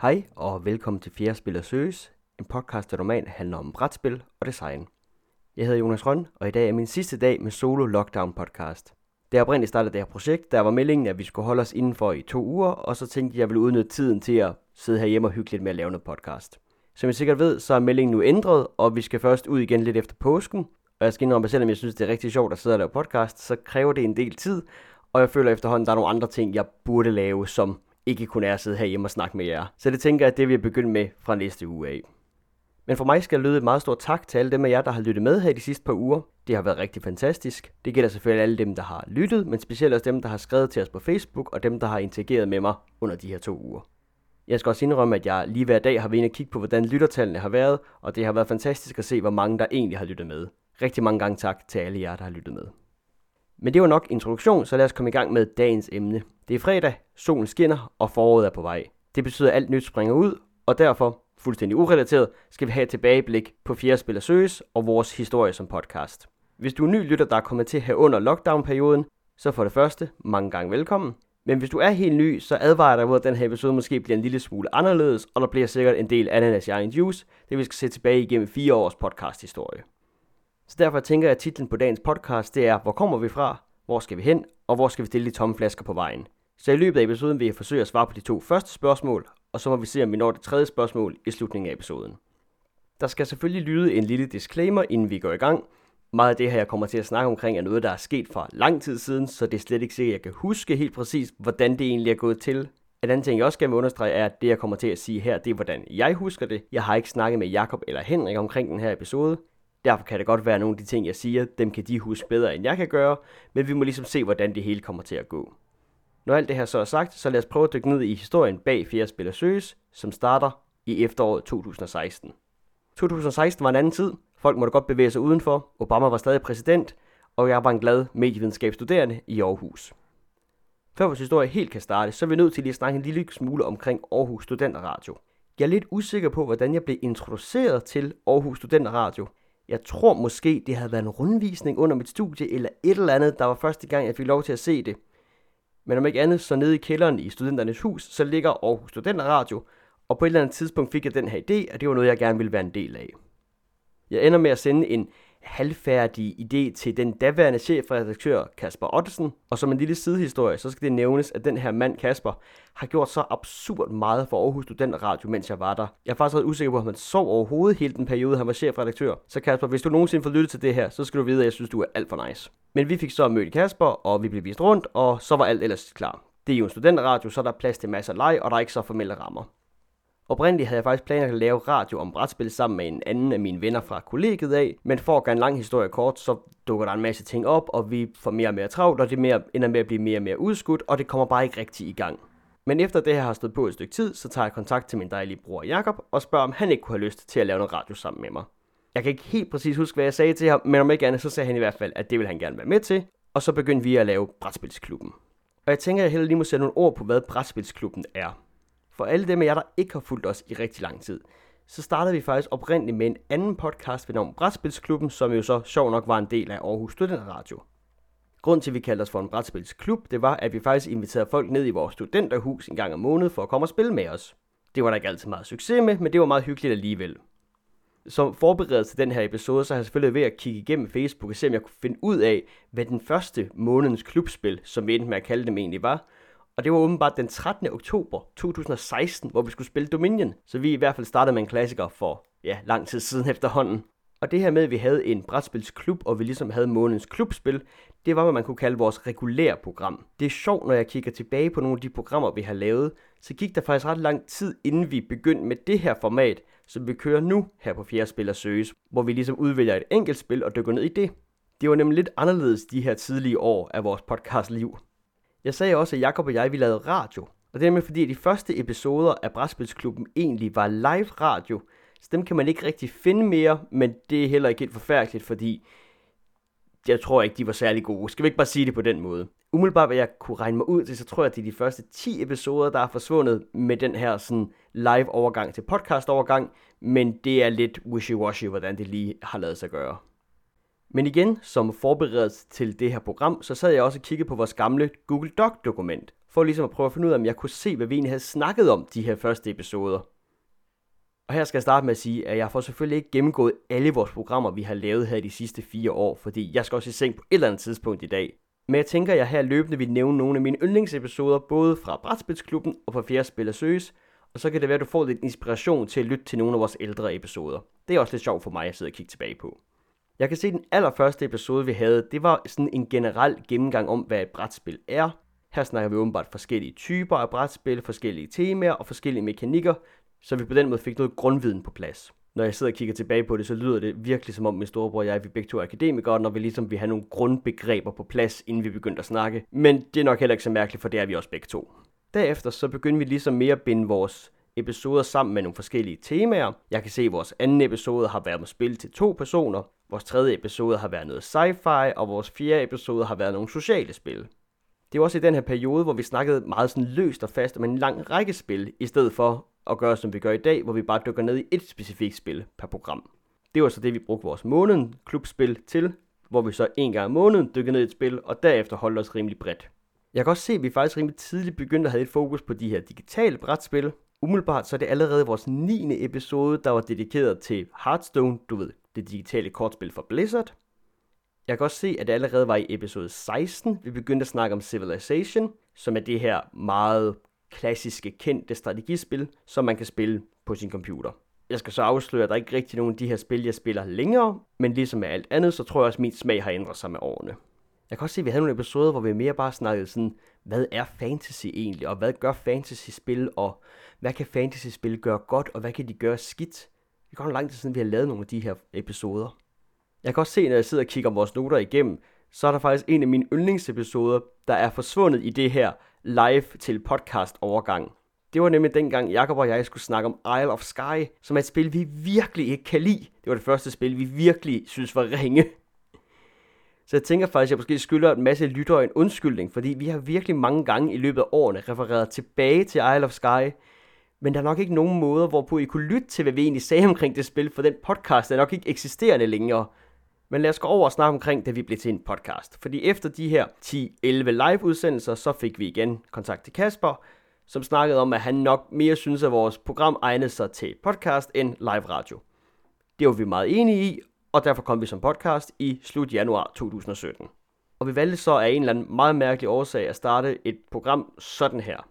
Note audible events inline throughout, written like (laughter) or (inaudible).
Hej og velkommen til Fjerde Spiller Søges, en podcast, der normalt handler om brætspil og design. Jeg hedder Jonas Røn, og i dag er min sidste dag med Solo Lockdown podcast. Da jeg oprindeligt startede det her projekt, der var meldingen, at vi skulle holde os indenfor i to uger, og så tænkte jeg, at jeg ville udnytte tiden til at sidde herhjemme og hygge lidt med at lave noget podcast. Som I sikkert ved, så er meldingen nu ændret, og vi skal først ud igen lidt efter påsken. Og jeg skal indrømme, at selvom jeg synes, det er rigtig sjovt at sidde og lave podcast, så kræver det en del tid, og jeg føler efterhånden, at der er nogle andre ting, jeg burde lave, som ikke kun er at sidde herhjemme og snakke med jer. Så det tænker jeg, at det vil jeg begynde med fra næste uge af. Men for mig skal jeg lyde et meget stort tak til alle dem af jer, der har lyttet med her de sidste par uger. Det har været rigtig fantastisk. Det gælder selvfølgelig alle dem, der har lyttet, men specielt også dem, der har skrevet til os på Facebook, og dem, der har interageret med mig under de her to uger. Jeg skal også indrømme, at jeg lige hver dag har været inde og kigge på, hvordan lyttertallene har været, og det har været fantastisk at se, hvor mange der egentlig har lyttet med. Rigtig mange gange tak til alle jer, der har lyttet med. Men det var nok introduktion, så lad os komme i gang med dagens emne. Det er fredag, solen skinner, og foråret er på vej. Det betyder, at alt nyt springer ud, og derfor, fuldstændig urelateret, skal vi have et tilbageblik på Fjerde Spiller Søges og vores historie som podcast. Hvis du er ny lytter, der er kommet til her under lockdown-perioden, så for det første, mange gange velkommen. Men hvis du er helt ny, så advarer jeg dig mod, at den her episode måske bliver en lille smule anderledes, og der bliver sikkert en del ananas i egen juice, det vi skal se tilbage igennem fire års podcast-historie. Så derfor tænker jeg, at titlen på dagens podcast, det er, hvor kommer vi fra, hvor skal vi hen, og hvor skal vi stille de tomme flasker på vejen. Så i løbet af episoden vil jeg forsøge at svare på de to første spørgsmål, og så må vi se, om vi når det tredje spørgsmål i slutningen af episoden. Der skal selvfølgelig lyde en lille disclaimer, inden vi går i gang. Meget af det her, jeg kommer til at snakke omkring, er noget, der er sket for lang tid siden, så det er slet ikke sikkert, at jeg kan huske helt præcis, hvordan det egentlig er gået til. En anden ting, jeg også gerne vil understrege, er, at det, jeg kommer til at sige her, det er, hvordan jeg husker det. Jeg har ikke snakket med Jakob eller Henrik omkring den her episode. Derfor kan det godt være, at nogle af de ting, jeg siger, dem kan de huske bedre, end jeg kan gøre, men vi må ligesom se, hvordan det hele kommer til at gå. Når alt det her så er sagt, så lad os prøve at dykke ned i historien bag Fjerde Spiller Søges, som starter i efteråret 2016. 2016 var en anden tid. Folk måtte godt bevæge sig udenfor. Obama var stadig præsident, og jeg var en glad medievidenskabsstuderende i Aarhus. Før vores historie helt kan starte, så er vi nødt til lige at snakke en lille smule omkring Aarhus Studenterradio. Jeg er lidt usikker på, hvordan jeg blev introduceret til Aarhus Studenterradio. Jeg tror måske, det havde været en rundvisning under mit studie, eller et eller andet, der var første gang, jeg fik lov til at se det. Men om ikke andet, så nede i kælderen i studenternes hus, så ligger Aarhus Studenterradio, og på et eller andet tidspunkt fik jeg den her idé, at det var noget, jeg gerne ville være en del af. Jeg ender med at sende en halvfærdig idé til den daværende chefredaktør Kasper Ottesen. Og som en lille sidehistorie, så skal det nævnes, at den her mand Kasper har gjort så absurd meget for Aarhus Student Radio, mens jeg var der. Jeg er faktisk ret usikker på, om han sov overhovedet hele den periode, han var chefredaktør. Så Kasper, hvis du nogensinde får lyttet til det her, så skal du vide, at jeg synes, du er alt for nice. Men vi fik så mødt Kasper, og vi blev vist rundt, og så var alt ellers klar. Det er jo en studenterradio, så der er plads til masser af leg, og der er ikke så formelle rammer. Oprindeligt havde jeg faktisk planer at lave radio om brætspil sammen med en anden af mine venner fra kollegiet af, men for at gøre en lang historie kort, så dukker der en masse ting op, og vi får mere og mere travlt, og det mere, ender med at blive mere og mere udskudt, og det kommer bare ikke rigtig i gang. Men efter det her har stået på et stykke tid, så tager jeg kontakt til min dejlige bror Jakob og spørger, om han ikke kunne have lyst til at lave noget radio sammen med mig. Jeg kan ikke helt præcis huske, hvad jeg sagde til ham, men om ikke andet, så sagde han i hvert fald, at det vil han gerne være med til, og så begyndte vi at lave Brætspilsklubben. Og jeg tænker, at jeg heller lige må sætte nogle ord på, hvad Brætspilsklubben er. For alle dem af jer, der ikke har fulgt os i rigtig lang tid, så startede vi faktisk oprindeligt med en anden podcast ved navn Brætspilsklubben, som jo så sjov nok var en del af Aarhus Studenterradio. Grunden til, at vi kaldte os for en brætspilsklub, det var, at vi faktisk inviterede folk ned i vores studenterhus en gang om måneden for at komme og spille med os. Det var der ikke altid meget succes med, men det var meget hyggeligt alligevel. Som forberedelse til den her episode, så har jeg selvfølgelig ved at kigge igennem Facebook og se, om jeg kunne finde ud af, hvad den første månedens klubspil, som vi endte med at kalde dem egentlig var, og det var åbenbart den 13. oktober 2016, hvor vi skulle spille Dominion. Så vi i hvert fald startede med en klassiker for ja, lang tid siden (laughs) efterhånden. Og det her med, at vi havde en brætspilsklub, og vi ligesom havde månedens klubspil, det var, hvad man kunne kalde vores regulære program. Det er sjovt, når jeg kigger tilbage på nogle af de programmer, vi har lavet, så gik der faktisk ret lang tid, inden vi begyndte med det her format, som vi kører nu her på Fjerde Spil og Søges, hvor vi ligesom udvælger et enkelt spil og dykker ned i det. Det var nemlig lidt anderledes de her tidlige år af vores podcastliv. Jeg sagde også, at Jakob og jeg vi lavede radio. Og det er med fordi, at de første episoder af Brætspilsklubben egentlig var live radio. Så dem kan man ikke rigtig finde mere, men det er heller ikke helt forfærdeligt, fordi jeg tror ikke, de var særlig gode. Skal vi ikke bare sige det på den måde? Umiddelbart, hvad jeg kunne regne mig ud til, så tror jeg, at det er de første 10 episoder, der er forsvundet med den her sådan live overgang til podcast overgang, men det er lidt wishy-washy, hvordan det lige har lavet sig gøre. Men igen, som forberedelse til det her program, så sad jeg også og kiggede på vores gamle Google Doc-dokument. for ligesom at prøve at finde ud af, om jeg kunne se, hvad vi egentlig havde snakket om de her første episoder. Og her skal jeg starte med at sige, at jeg får selvfølgelig ikke gennemgået alle vores programmer, vi har lavet her de sidste fire år, fordi jeg skal også i seng på et eller andet tidspunkt i dag. Men jeg tænker, at jeg her løbende vil nævne nogle af mine yndlingsepisoder, både fra Brætspilsklubben og fra Fjerde Spil Søges, og så kan det være, at du får lidt inspiration til at lytte til nogle af vores ældre episoder. Det er også lidt sjovt for mig at sidde og kigge tilbage på. Jeg kan se, at den allerførste episode, vi havde, det var sådan en generel gennemgang om, hvad et brætspil er. Her snakker vi åbenbart forskellige typer af brætspil, forskellige temaer og forskellige mekanikker, så vi på den måde fik noget grundviden på plads. Når jeg sidder og kigger tilbage på det, så lyder det virkelig som om min storebror og jeg, vi begge to er akademikere, når vi ligesom vil have nogle grundbegreber på plads, inden vi begyndte at snakke. Men det er nok heller ikke så mærkeligt, for det er vi også begge to. Derefter så begyndte vi ligesom mere at binde vores episoder sammen med nogle forskellige temaer. Jeg kan se, at vores anden episode har været med spil til to personer, vores tredje episode har været noget sci-fi, og vores fjerde episode har været nogle sociale spil. Det var også i den her periode, hvor vi snakkede meget sådan løst og fast om en lang række spil, i stedet for at gøre, som vi gør i dag, hvor vi bare dykker ned i et specifikt spil per program. Det var så det, vi brugte vores måneden klubspil til, hvor vi så en gang om måneden dykker ned i et spil, og derefter holdt os rimelig bredt. Jeg kan også se, at vi faktisk rimelig tidligt begyndte at have et fokus på de her digitale brætspil. Umiddelbart så er det allerede vores 9. episode, der var dedikeret til Hearthstone, du ved, det digitale kortspil for Blizzard. Jeg kan også se, at det allerede var i episode 16, vi begyndte at snakke om Civilization, som er det her meget klassiske, kendte strategispil, som man kan spille på sin computer. Jeg skal så afsløre, at der er ikke rigtig nogen af de her spil, jeg spiller længere, men ligesom med alt andet, så tror jeg også, at min smag har ændret sig med årene. Jeg kan også se, at vi havde nogle episoder, hvor vi mere bare snakkede sådan, hvad er fantasy egentlig, og hvad gør fantasy-spil, og hvad kan fantasy-spil gøre godt, og hvad kan de gøre skidt? Det går lang tid siden, vi har lavet nogle af de her episoder. Jeg kan også se, når jeg sidder og kigger vores noter igennem, så er der faktisk en af mine yndlingsepisoder, der er forsvundet i det her live til podcast overgang. Det var nemlig dengang Jakob og jeg skulle snakke om Isle of Sky, som er et spil, vi virkelig ikke kan lide. Det var det første spil, vi virkelig synes var ringe. Så jeg tænker faktisk, at jeg måske skylder en masse lyttere en undskyldning, fordi vi har virkelig mange gange i løbet af årene refereret tilbage til Isle of Sky, men der er nok ikke nogen måder, hvorpå I kunne lytte til, hvad vi egentlig sagde omkring det spil, for den podcast er nok ikke eksisterende længere. Men lad os gå over og snakke omkring, da vi blev til en podcast. Fordi efter de her 10-11 live-udsendelser, så fik vi igen kontakt til Kasper, som snakkede om, at han nok mere synes, at vores program egnede sig til podcast end live radio. Det var vi meget enige i, og derfor kom vi som podcast i slut januar 2017. Og vi valgte så af en eller anden meget mærkelig årsag at starte et program sådan her.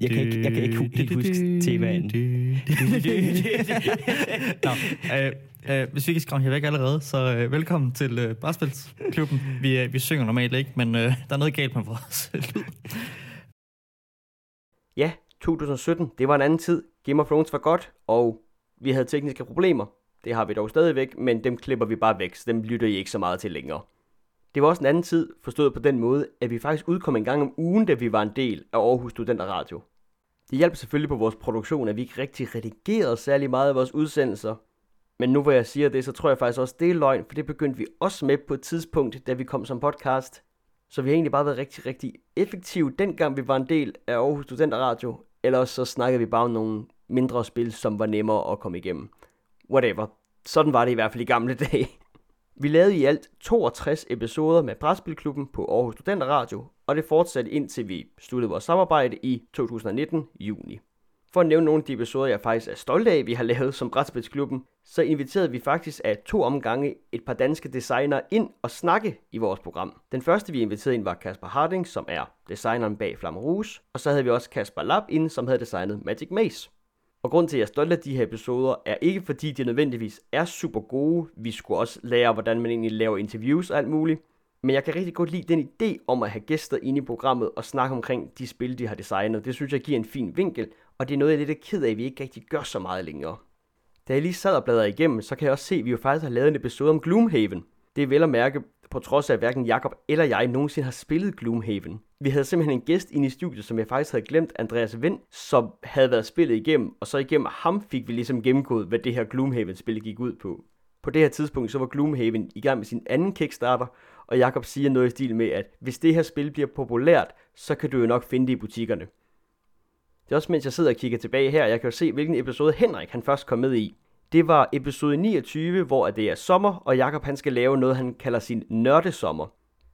Jeg kan ikke, jeg kan ikke helt huske temaen. Nå, øh, øh, hvis vi ikke skræmme her væk allerede, så øh, velkommen til øh, Brætspilsklubben. Vi, øh, vi synger normalt ikke, men øh, der er noget galt med vores lyd. Ja, 2017, det var en anden tid. Game of Thrones var godt, og vi havde tekniske problemer. Det har vi dog stadigvæk, men dem klipper vi bare væk, så dem lytter I ikke så meget til længere. Det var også en anden tid, forstået på den måde, at vi faktisk udkom en gang om ugen, da vi var en del af Aarhus Studenter Radio. Det hjalp selvfølgelig på vores produktion, at vi ikke rigtig redigerede særlig meget af vores udsendelser. Men nu hvor jeg siger det, så tror jeg faktisk også, det er løgn, for det begyndte vi også med på et tidspunkt, da vi kom som podcast. Så vi har egentlig bare været rigtig, rigtig effektive, dengang vi var en del af Aarhus Studenter Radio. Eller så snakkede vi bare om nogle mindre spil, som var nemmere at komme igennem. Whatever. Sådan var det i hvert fald i gamle (laughs) dage. Vi lavede i alt 62 episoder med Brætspilklubben på Aarhus Studenter Radio, og det fortsatte indtil vi sluttede vores samarbejde i 2019 juni. For at nævne nogle af de episoder, jeg faktisk er stolt af, vi har lavet som Brætspilsklubben, så inviterede vi faktisk af to omgange et par danske designere ind og snakke i vores program. Den første, vi inviterede ind, var Kasper Harding, som er designeren bag Flamme Rouge, og så havde vi også Kasper Lab ind, som havde designet Magic Maze. Og grund til, at jeg er stolt af de her episoder, er ikke fordi de nødvendigvis er super gode. Vi skulle også lære, hvordan man egentlig laver interviews og alt muligt. Men jeg kan rigtig godt lide den idé om at have gæster inde i programmet og snakke omkring de spil, de har designet. Det synes jeg giver en fin vinkel, og det er noget, jeg er lidt ked af, at vi ikke rigtig gør så meget længere. Da jeg lige sad og bladrede igennem, så kan jeg også se, at vi jo faktisk har lavet en episode om Gloomhaven. Det er vel at mærke på trods af, at hverken Jakob eller jeg nogensinde har spillet Gloomhaven. Vi havde simpelthen en gæst inde i studiet, som jeg faktisk havde glemt, Andreas Vind, som havde været spillet igennem, og så igennem ham fik vi ligesom gennemgået, hvad det her Gloomhaven-spil gik ud på. På det her tidspunkt, så var Gloomhaven i gang med sin anden Kickstarter, og Jakob siger noget i stil med, at hvis det her spil bliver populært, så kan du jo nok finde det i butikkerne. Det er også mens jeg sidder og kigger tilbage her, jeg kan jo se, hvilken episode Henrik han først kom med i. Det var episode 29, hvor det er sommer, og Jakob han skal lave noget, han kalder sin nørdesommer.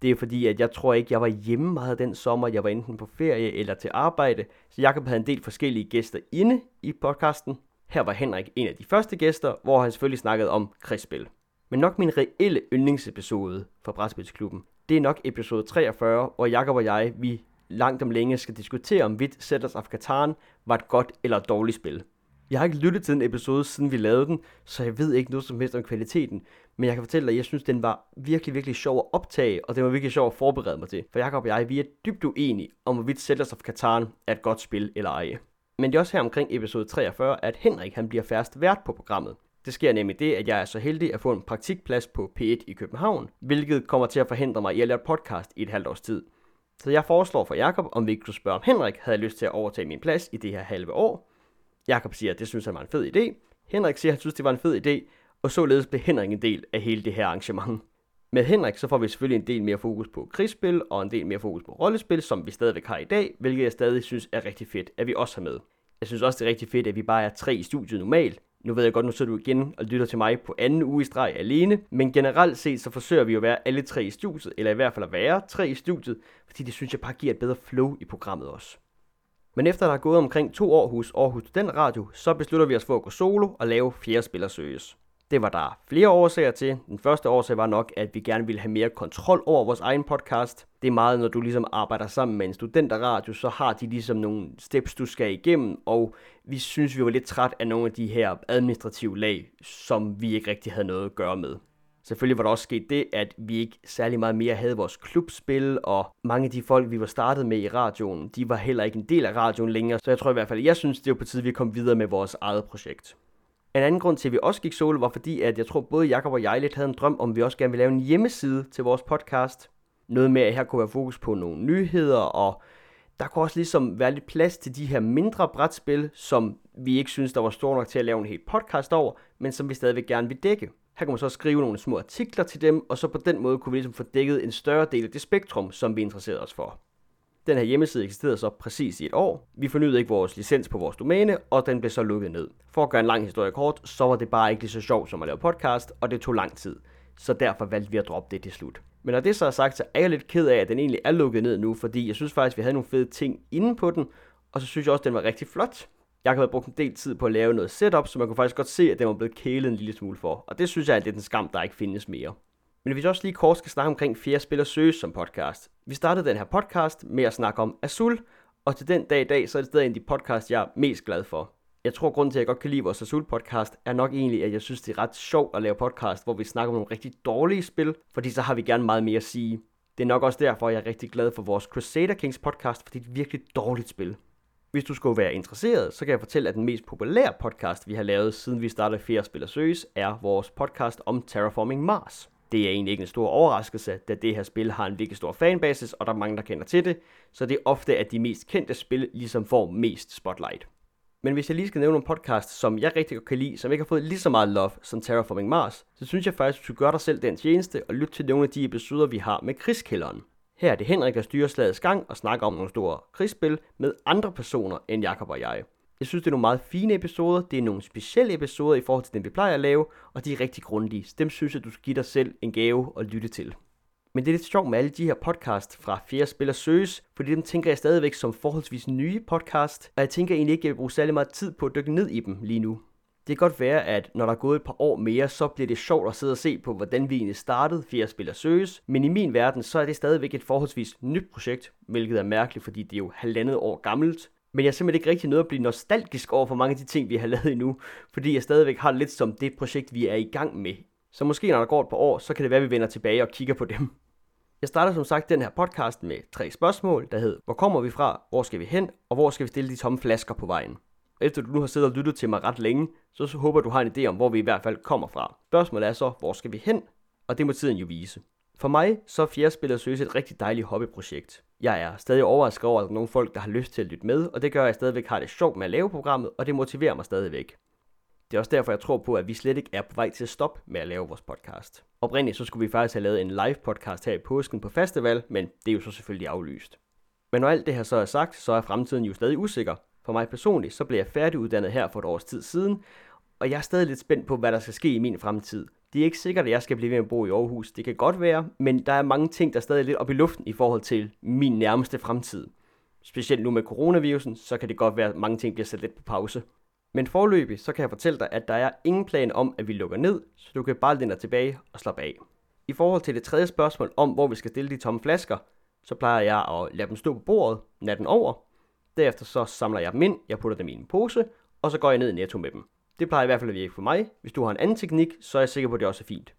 Det er fordi, at jeg tror ikke, jeg var hjemme meget den sommer. Jeg var enten på ferie eller til arbejde. Så Jakob havde en del forskellige gæster inde i podcasten. Her var Henrik en af de første gæster, hvor han selvfølgelig snakkede om krigsspil. Men nok min reelle yndlingsepisode fra Brætspilsklubben, det er nok episode 43, hvor Jakob og jeg, vi langt om længe skal diskutere, om vidt Settlers of Catan var et godt eller et dårligt spil. Jeg har ikke lyttet til den episode, siden vi lavede den, så jeg ved ikke noget som helst om kvaliteten. Men jeg kan fortælle dig, at jeg synes, den var virkelig, virkelig sjov at optage, og det var virkelig sjov at forberede mig til. For Jakob og jeg, vi er dybt uenige om, hvorvidt Settlers of Catan er et godt spil eller ej. Men det er også her omkring episode 43, at Henrik han bliver færst vært på programmet. Det sker nemlig det, at jeg er så heldig at få en praktikplads på P1 i København, hvilket kommer til at forhindre mig i at lave et podcast i et halvt års tid. Så jeg foreslår for Jakob, om vi ikke kunne spørge om Henrik havde lyst til at overtage min plads i det her halve år. Jakob siger, at det synes han var en fed idé. Henrik siger, at han synes, det var en fed idé, og således blev Henrik en del af hele det her arrangement. Med Henrik så får vi selvfølgelig en del mere fokus på krigsspil og en del mere fokus på rollespil, som vi stadigvæk har i dag, hvilket jeg stadig synes er rigtig fedt, at vi også har med. Jeg synes også, det er rigtig fedt, at vi bare er tre i studiet normalt. Nu ved jeg godt, nu sidder du igen og lytter til mig på anden uge i streg alene, men generelt set så forsøger vi jo at være alle tre i studiet, eller i hvert fald at være tre i studiet, fordi det synes jeg bare giver et bedre flow i programmet også. Men efter der er gået omkring to år hos Aarhus den Radio, så beslutter vi os for at gå solo og lave fjerde spiller søges. Det var der flere årsager til. Den første årsag var nok, at vi gerne ville have mere kontrol over vores egen podcast. Det er meget, når du ligesom arbejder sammen med en studenterradio, så har de ligesom nogle steps, du skal igennem, og vi synes, vi var lidt træt af nogle af de her administrative lag, som vi ikke rigtig havde noget at gøre med. Selvfølgelig var der også sket det, at vi ikke særlig meget mere havde vores klubspil, og mange af de folk, vi var startet med i radioen, de var heller ikke en del af radioen længere, så jeg tror i hvert fald, at jeg synes, det var på tide, at vi kom videre med vores eget projekt. En anden grund til, at vi også gik solo, var fordi, at jeg tror, både Jakob og jeg lidt havde en drøm om, at vi også gerne ville lave en hjemmeside til vores podcast. Noget med, at her kunne være fokus på nogle nyheder, og der kunne også ligesom være lidt plads til de her mindre brætspil, som vi ikke synes, der var store nok til at lave en helt podcast over, men som vi stadigvæk gerne vil dække. Her kunne man så skrive nogle små artikler til dem, og så på den måde kunne vi ligesom få dækket en større del af det spektrum, som vi interesserede os for. Den her hjemmeside eksisterede så præcis i et år. Vi fornyede ikke vores licens på vores domæne, og den blev så lukket ned. For at gøre en lang historie kort, så var det bare ikke lige så sjovt som at lave podcast, og det tog lang tid. Så derfor valgte vi at droppe det til slut. Men når det så er sagt, så er jeg lidt ked af, at den egentlig er lukket ned nu, fordi jeg synes faktisk, at vi havde nogle fede ting inde på den, og så synes jeg også, at den var rigtig flot. Jeg har brugt en del tid på at lave noget setup, så man kunne faktisk godt se, at den var blevet kælet en lille smule for. Og det synes jeg er lidt en skam, der ikke findes mere. Men hvis vi også lige kort skal snakke omkring fjerde spiller søges som podcast. Vi startede den her podcast med at snakke om Azul, og til den dag i dag, så er det stadig en af de podcast, jeg er mest glad for. Jeg tror, grunden til, at jeg godt kan lide vores Azul podcast, er nok egentlig, at jeg synes, det er ret sjovt at lave podcast, hvor vi snakker om nogle rigtig dårlige spil, fordi så har vi gerne meget mere at sige. Det er nok også derfor, jeg er rigtig glad for vores Crusader Kings podcast, fordi det er et virkelig dårligt spil. Hvis du skulle være interesseret, så kan jeg fortælle, at den mest populære podcast, vi har lavet, siden vi startede Fjerde Spiller Søges, er vores podcast om Terraforming Mars. Det er egentlig ikke en stor overraskelse, da det her spil har en virkelig stor fanbasis, og der er mange, der kender til det, så det er ofte, at de mest kendte spil ligesom får mest spotlight. Men hvis jeg lige skal nævne nogle podcasts, som jeg rigtig godt kan lide, som ikke har fået lige så meget love som Terraforming Mars, så synes jeg faktisk, at du skal gøre dig selv den tjeneste og lytte til nogle af de episoder, vi har med krigskælderen. Her er det Henrik, der styrer slagets gang og snakker om nogle store krigsspil med andre personer end Jakob og jeg. Jeg synes, det er nogle meget fine episoder. Det er nogle specielle episoder i forhold til dem, vi plejer at lave, og de er rigtig grundige. Så dem synes jeg, du skal give dig selv en gave og lytte til. Men det er lidt sjovt med alle de her podcast fra Fjerde Spiller Søges, fordi dem tænker jeg stadigvæk som forholdsvis nye podcast, og jeg tænker egentlig ikke, at jeg vil bruge særlig meget tid på at dykke ned i dem lige nu. Det kan godt være, at når der er gået et par år mere, så bliver det sjovt at sidde og se på, hvordan vi egentlig startede Fjerde Spiller Søges, men i min verden, så er det stadigvæk et forholdsvis nyt projekt, hvilket er mærkeligt, fordi det er jo halvandet år gammelt, men jeg er simpelthen ikke rigtig nødt at blive nostalgisk over for mange af de ting, vi har lavet endnu, fordi jeg stadigvæk har lidt som det projekt, vi er i gang med. Så måske når der går et par år, så kan det være, at vi vender tilbage og kigger på dem. Jeg starter som sagt den her podcast med tre spørgsmål, der hedder, hvor kommer vi fra, hvor skal vi hen, og hvor skal vi stille de tomme flasker på vejen. Efter du nu har siddet og lyttet til mig ret længe, så, så håber du har en idé om, hvor vi i hvert fald kommer fra. Spørgsmålet er så, hvor skal vi hen? Og det må tiden jo vise. For mig så er fjerdespillet søges et rigtig dejligt hobbyprojekt. Jeg er stadig overrasket over, at der er nogle folk, der har lyst til at lytte med, og det gør, at jeg stadigvæk har det sjovt med at lave programmet, og det motiverer mig stadigvæk. Det er også derfor, jeg tror på, at vi slet ikke er på vej til at stoppe med at lave vores podcast. Oprindeligt så skulle vi faktisk have lavet en live podcast her i påsken på festival, men det er jo så selvfølgelig aflyst. Men når alt det her så er sagt, så er fremtiden jo stadig usikker. For mig personligt, så blev jeg færdiguddannet her for et års tid siden, og jeg er stadig lidt spændt på, hvad der skal ske i min fremtid. Det er ikke sikkert, at jeg skal blive ved med at bo i Aarhus. Det kan godt være, men der er mange ting, der er stadig lidt op i luften i forhold til min nærmeste fremtid. Specielt nu med coronavirusen, så kan det godt være, at mange ting bliver sat lidt på pause. Men forløbig, så kan jeg fortælle dig, at der er ingen plan om, at vi lukker ned, så du kan bare læne dig tilbage og slappe af. I forhold til det tredje spørgsmål om, hvor vi skal stille de tomme flasker, så plejer jeg at lade dem stå på bordet natten over. Derefter så samler jeg dem ind, jeg putter dem i en pose, og så går jeg ned i netto med dem. Det plejer i hvert fald at virke for mig. Hvis du har en anden teknik, så er jeg sikker på, at det også er fint.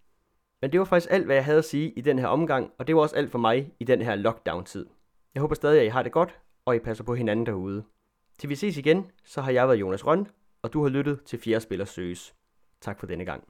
Men det var faktisk alt, hvad jeg havde at sige i den her omgang, og det var også alt for mig i den her lockdown-tid. Jeg håber stadig, at I har det godt, og I passer på hinanden derude. Til vi ses igen, så har jeg været Jonas Røn, og du har lyttet til Fjerde Spiller Søges. Tak for denne gang.